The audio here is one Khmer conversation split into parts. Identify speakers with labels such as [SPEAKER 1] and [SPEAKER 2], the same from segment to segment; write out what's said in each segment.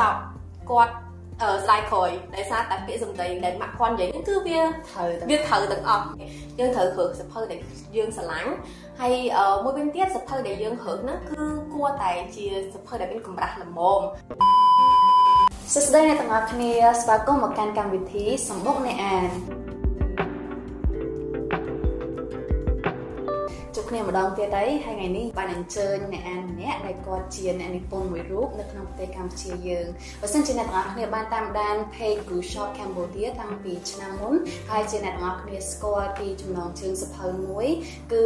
[SPEAKER 1] ចប់គាត់អឺស្ដាយក្រោយដោយសារតែពាក្យសម្ដីដែលម៉ាក់គាត់និយាយគឺវា
[SPEAKER 2] ត្រូវ
[SPEAKER 1] វាត្រូវទាំងអស់យើងត្រូវរកសភៅដែលយើងស្រឡាញ់ហើយមួយវិញទៀតសភៅដែលយើងរកហ្នឹងគឺគួរតែជាសភៅដែលមានកម្រាស់ល្មម
[SPEAKER 2] សួស្តីអ្នកទាំងអស់គ្នាស្វាគមន៍មកកាន់កម្មវិធីសម្បុកអ្នកអាន គ្នាម្ដងទៀតហើយហើយថ្ងៃនេះបានអញ្ជើញអ្នកអានម្នាក់ដែលគាត់ជាអ្នកនិពន្ធមួយរូបនៅក្នុងប្រទេសកម្ពុជាយើងបើសិនជាអ្នកទាំងអស់គ្នាបានតាមដាន page Guru Shop Cambodia តាំងពីឆ្នាំមុនហើយជាអ្នកទាំងអស់គ្នាស្គាល់ពីចំណងជើងសភៅមួយ គឺ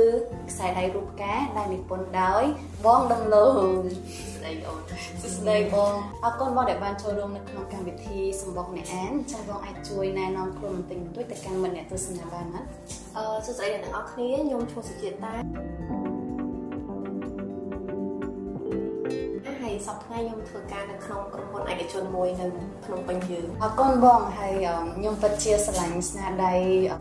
[SPEAKER 2] ខ្សែដៃរូបផ្កាដែលនិពន្ធដោយបងដំឡូងស្ដីអូនសួស្ដីបងអរគុណបងដែលបានចូលរួមនៅក្នុងកម្មវិធីសម្បុកអ្នកអានចឹងបងអាចជួយណែនាំខ្លួនបន្តិចបន្តួចទៅកាន់មិត្តអ្នកទស្សនាបានណា
[SPEAKER 1] អឺសួស្ដីអ្នកទាំងអស់គ្នាខ្ញុំឈ្មោះសុជាតិតា Thank you. សប្តាហ៍ខ្ញុំធ្វើការនៅក្នុងក្រុមហ៊ុនឯកជនមួយនៅភ្នំពេញយើង
[SPEAKER 2] អរគុណបងហើយខ្ញុំពិតជាស្រឡាញ់ស្នាដៃ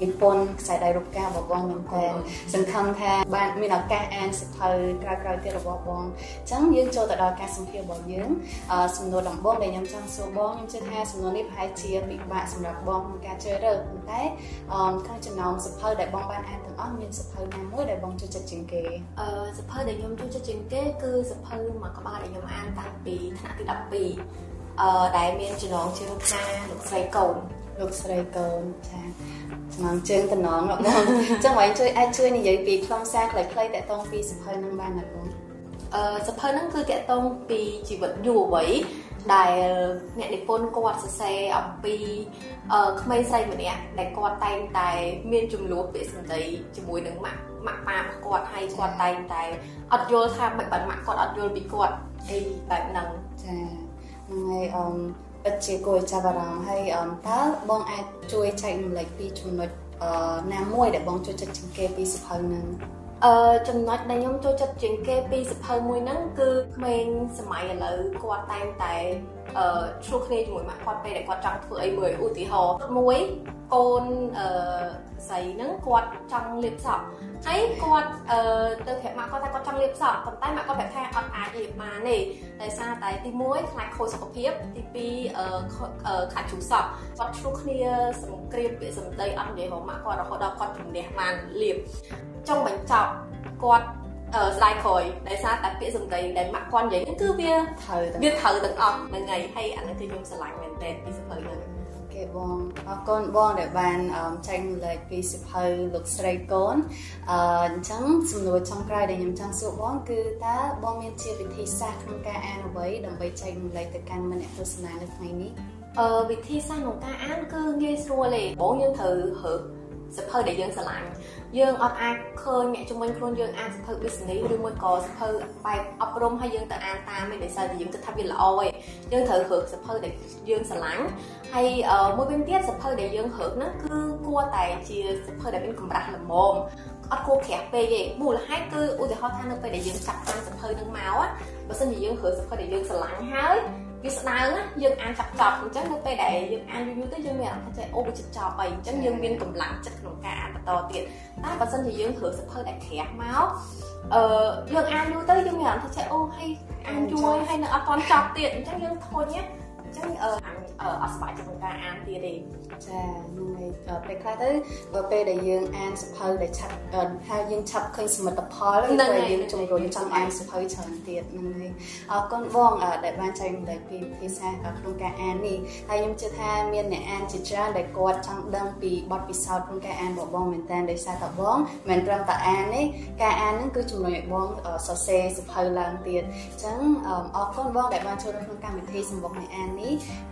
[SPEAKER 2] និពន្ធខ្សែដៃរូបការរបស់បងខ្ញុំតែសង្ឃឹមថាបានមានឱកាសអានសភៅក្រោយៗទៀតរបស់បងអញ្ចឹងយើងចូលទៅដល់ការសម្ភាសន៍របស់យើងសំណួរដំបូងដែលខ្ញុំចង់សួរបងខ្ញុំជឿថាសំណួរនេះប្រហែលជាពិបាកសម្រាប់បងក្នុងការជ្រើសរើសប៉ុន្តែក្នុងចំណោមសភៅដែលបងបានអានទាំងអស់មានសភៅណាមួយដែលបងចូលចិត្តជាងគេ
[SPEAKER 1] អឺសភៅដែលខ្ញុំចូលចិត្តជាងគេគឺសភៅមួយក្បាលដែលខ្ញុំអានតាំងពីថ្នាក់ទី12អឺដែលមានចំណងជើងថាលោកស្រីកូន
[SPEAKER 2] លោកស្រីកូនចាចំណងជើងតំណងបងអញ្ចឹងបងជួយអាចជួយនិយាយពីខ្លឹមសារខ្លីៗតាក់ទងពីសភៅនឹងបានណាបង
[SPEAKER 1] អឺសភៅហ្នឹងគឺតាក់ទងពីជីវិតយុវវ័យ ដែលអ្នកនិពន្ធគាត់សរសេរអំពីអឺក្មេងស្រីម្នាក់ដែលគាត់តែងតែមានចំនួនពាក្យសម្ដីជាមួយនឹងម៉ាក់ម៉ាក់ប៉ារបស់គាត់ហើយគាត់តែងតែអត់យល់ថាមិនបានម៉ាក់គាត់អត់យល់ពីគាត់អីបែបហ្នឹង
[SPEAKER 2] ចាហ្នឹងហើយអឺពិតជាគួរចាប់អារម្មណ៍ហើយអឺតើបងអាចជួយចែករំលែកពីចំណុចអឺណាមួយដែលបងចូលចិត្តជាងគេពីសភៅហ្នឹង
[SPEAKER 1] អឺចំណុចដែលខ្ញុំចូលចិត្តជាងគេពីសភៅមួយហ្នឹងគឺក្មេងសម័យឥឡូវគាត់តែងតែអឺឆ្លោះគ្នាជាមួយម៉ាក់គាត់ពេលដែលគាត់ចង់ធ្វើអីមួយឧទាហរណ៍មួយកូនអឺស្រីហ្នឹងគាត់ចង់លាបសក់ហើយគាត់អឺទៅប្រាប់ម៉ាក់គាត់ថាគាត់ចង់លាបសក់ប៉ុន្តែម៉ាក់គាត់ប្រាប់ថាអត់អាចលាបបានទេដោយសារតែទី1ខ្លាចខូចសុខភាពទី2អឺខ្លាចជ្រុះសក់គាត់ឆ្លោះគ្នាសង្គ្រាមពាក្យសម្ដីអត់និយាយរបស់ម៉ាក់គាត់រហូតដល់គាត់ជំនះបានលាបចុងបញ្ចប់គាត់ ស្ដាយក្រោយដោយសារតែពាក្យសម្ដីដែលម៉ាក់គាត់និយាយគឺវាត្រូវវាត្រូវទាំងអស់ហ្នឹងហើយហើយអានេះគឺខ្ញុំស្រឡាញ់មែនតើពីសភៅហ្នឹង
[SPEAKER 2] គេបងអរគុណបងដែលបានចែកម្លែកពីសិភៅលោកស្រីកូនអឺអញ្ចឹងសំណួរចុងក្រោយដែលខ្ញុំចង់សួរបងគឺតើបងមានជាវិធីសាស្ត្រក្នុងការអានអ្វីដើម្បីចែកម្លែកទៅកាន់មិត្តអ្នកទស្សនានៅថ្ងៃនេះ
[SPEAKER 1] អឺវិធីសាស្ត្រក្នុងការអានគឺងាយស្រួលទេបងយើងត្រូវរើស សភៅដែលយើងស្រឡាញ់យើងអត់អាចឃើញអ្នកជំនាញខ្លួនយើងអានសភៅ business ឬមួយក៏សភៅបែបអប់រំហើយយើងទៅអានតាមឯងដោយសារតែយើងគិតថាវាល្អឯងយើងត្រូវរើសភៅដែលយើងស្រឡាញ់ហើយមួយវិញទៀតសភៅដែលយើងរើហ្នឹងគឺគួរតែជាសភៅដែលមានកម្រាស់ល្មមអត់គួរក្រាស់ពេកទេមូលហេតុគឺឧទាហរណ៍ថានៅពេលដែលយើងចាប់តាមសភៅនឹងមកបើសិនជាយើងរើសភៅដែលយើងស្រឡាញ់ហើយ វាស្ដើងណាយើងអានចាប់ចប់អញ្ចឹងនៅពេលដែលយើងអានយូរយូរទៅយើងមានអារម្មណ៍ថាអូវាចិត្តចប់ហើយអញ្ចឹងយើងមានកម្លាំងចិត្តក្នុងការអានបន្តទៀតតែបើសិនជាយើងរើសភៅដែលក្រាស់មកអឺយើងអានយូរទៅយើងមានអារម្មណ៍ថាអូហើយអានយូរហើយនៅអត់ទាន់ចប់ទៀតអញ្ចឹងយើងធុញណាអញ្ចឹងអឺអត់ស្បាយក្នុងការអានទៀតទេ
[SPEAKER 2] ចាហ្នឹងហើយពេលខ្លះទៅបើពេលដែលយើងអានសភៅដែលឆាប់ថាយើងឆាប់ឃើញសមិទ្ធផលហ្នឹងហើយយើងជំរុញចង់អានសភៅច្រើនទៀតហ្នឹងហើយអរគុណបងដែលបានចែកម្លែកពីភាសាក្នុងការអាននេះហើយខ្ញុំជឿថាមានអ្នកអានជាច្រើនដែលគាត់ចង់ដឹងពីបទពិសោធន៍ក្នុងការអានរបស់បងមែនតើដោយសារតែបងមិនត្រឹមតែអានទេការអានហ្នឹងគឺជំរុញឲ្យបងសរសេរសភៅឡើងទៀតអញ្ចឹងអរគុណបងដែលបានចូលរួមក្នុងកម្មវិធីសម្បុកអ្នកអាននេះ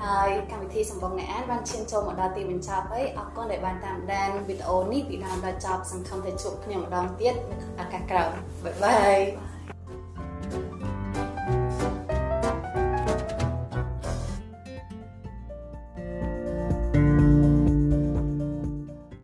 [SPEAKER 2] ហើយកម្មវិធីសម្បុកអ្នកអានបានឈានចូលមកដល់ទីបញ្ចប់ហើយអរគុណដែលបានតាមដានវីដេអូនេះពីដើមដល់ចប់សង្ឃឹមថាជួបគ្នាម្ដងទៀតនៅឱកាសក្រោយបាយបាយ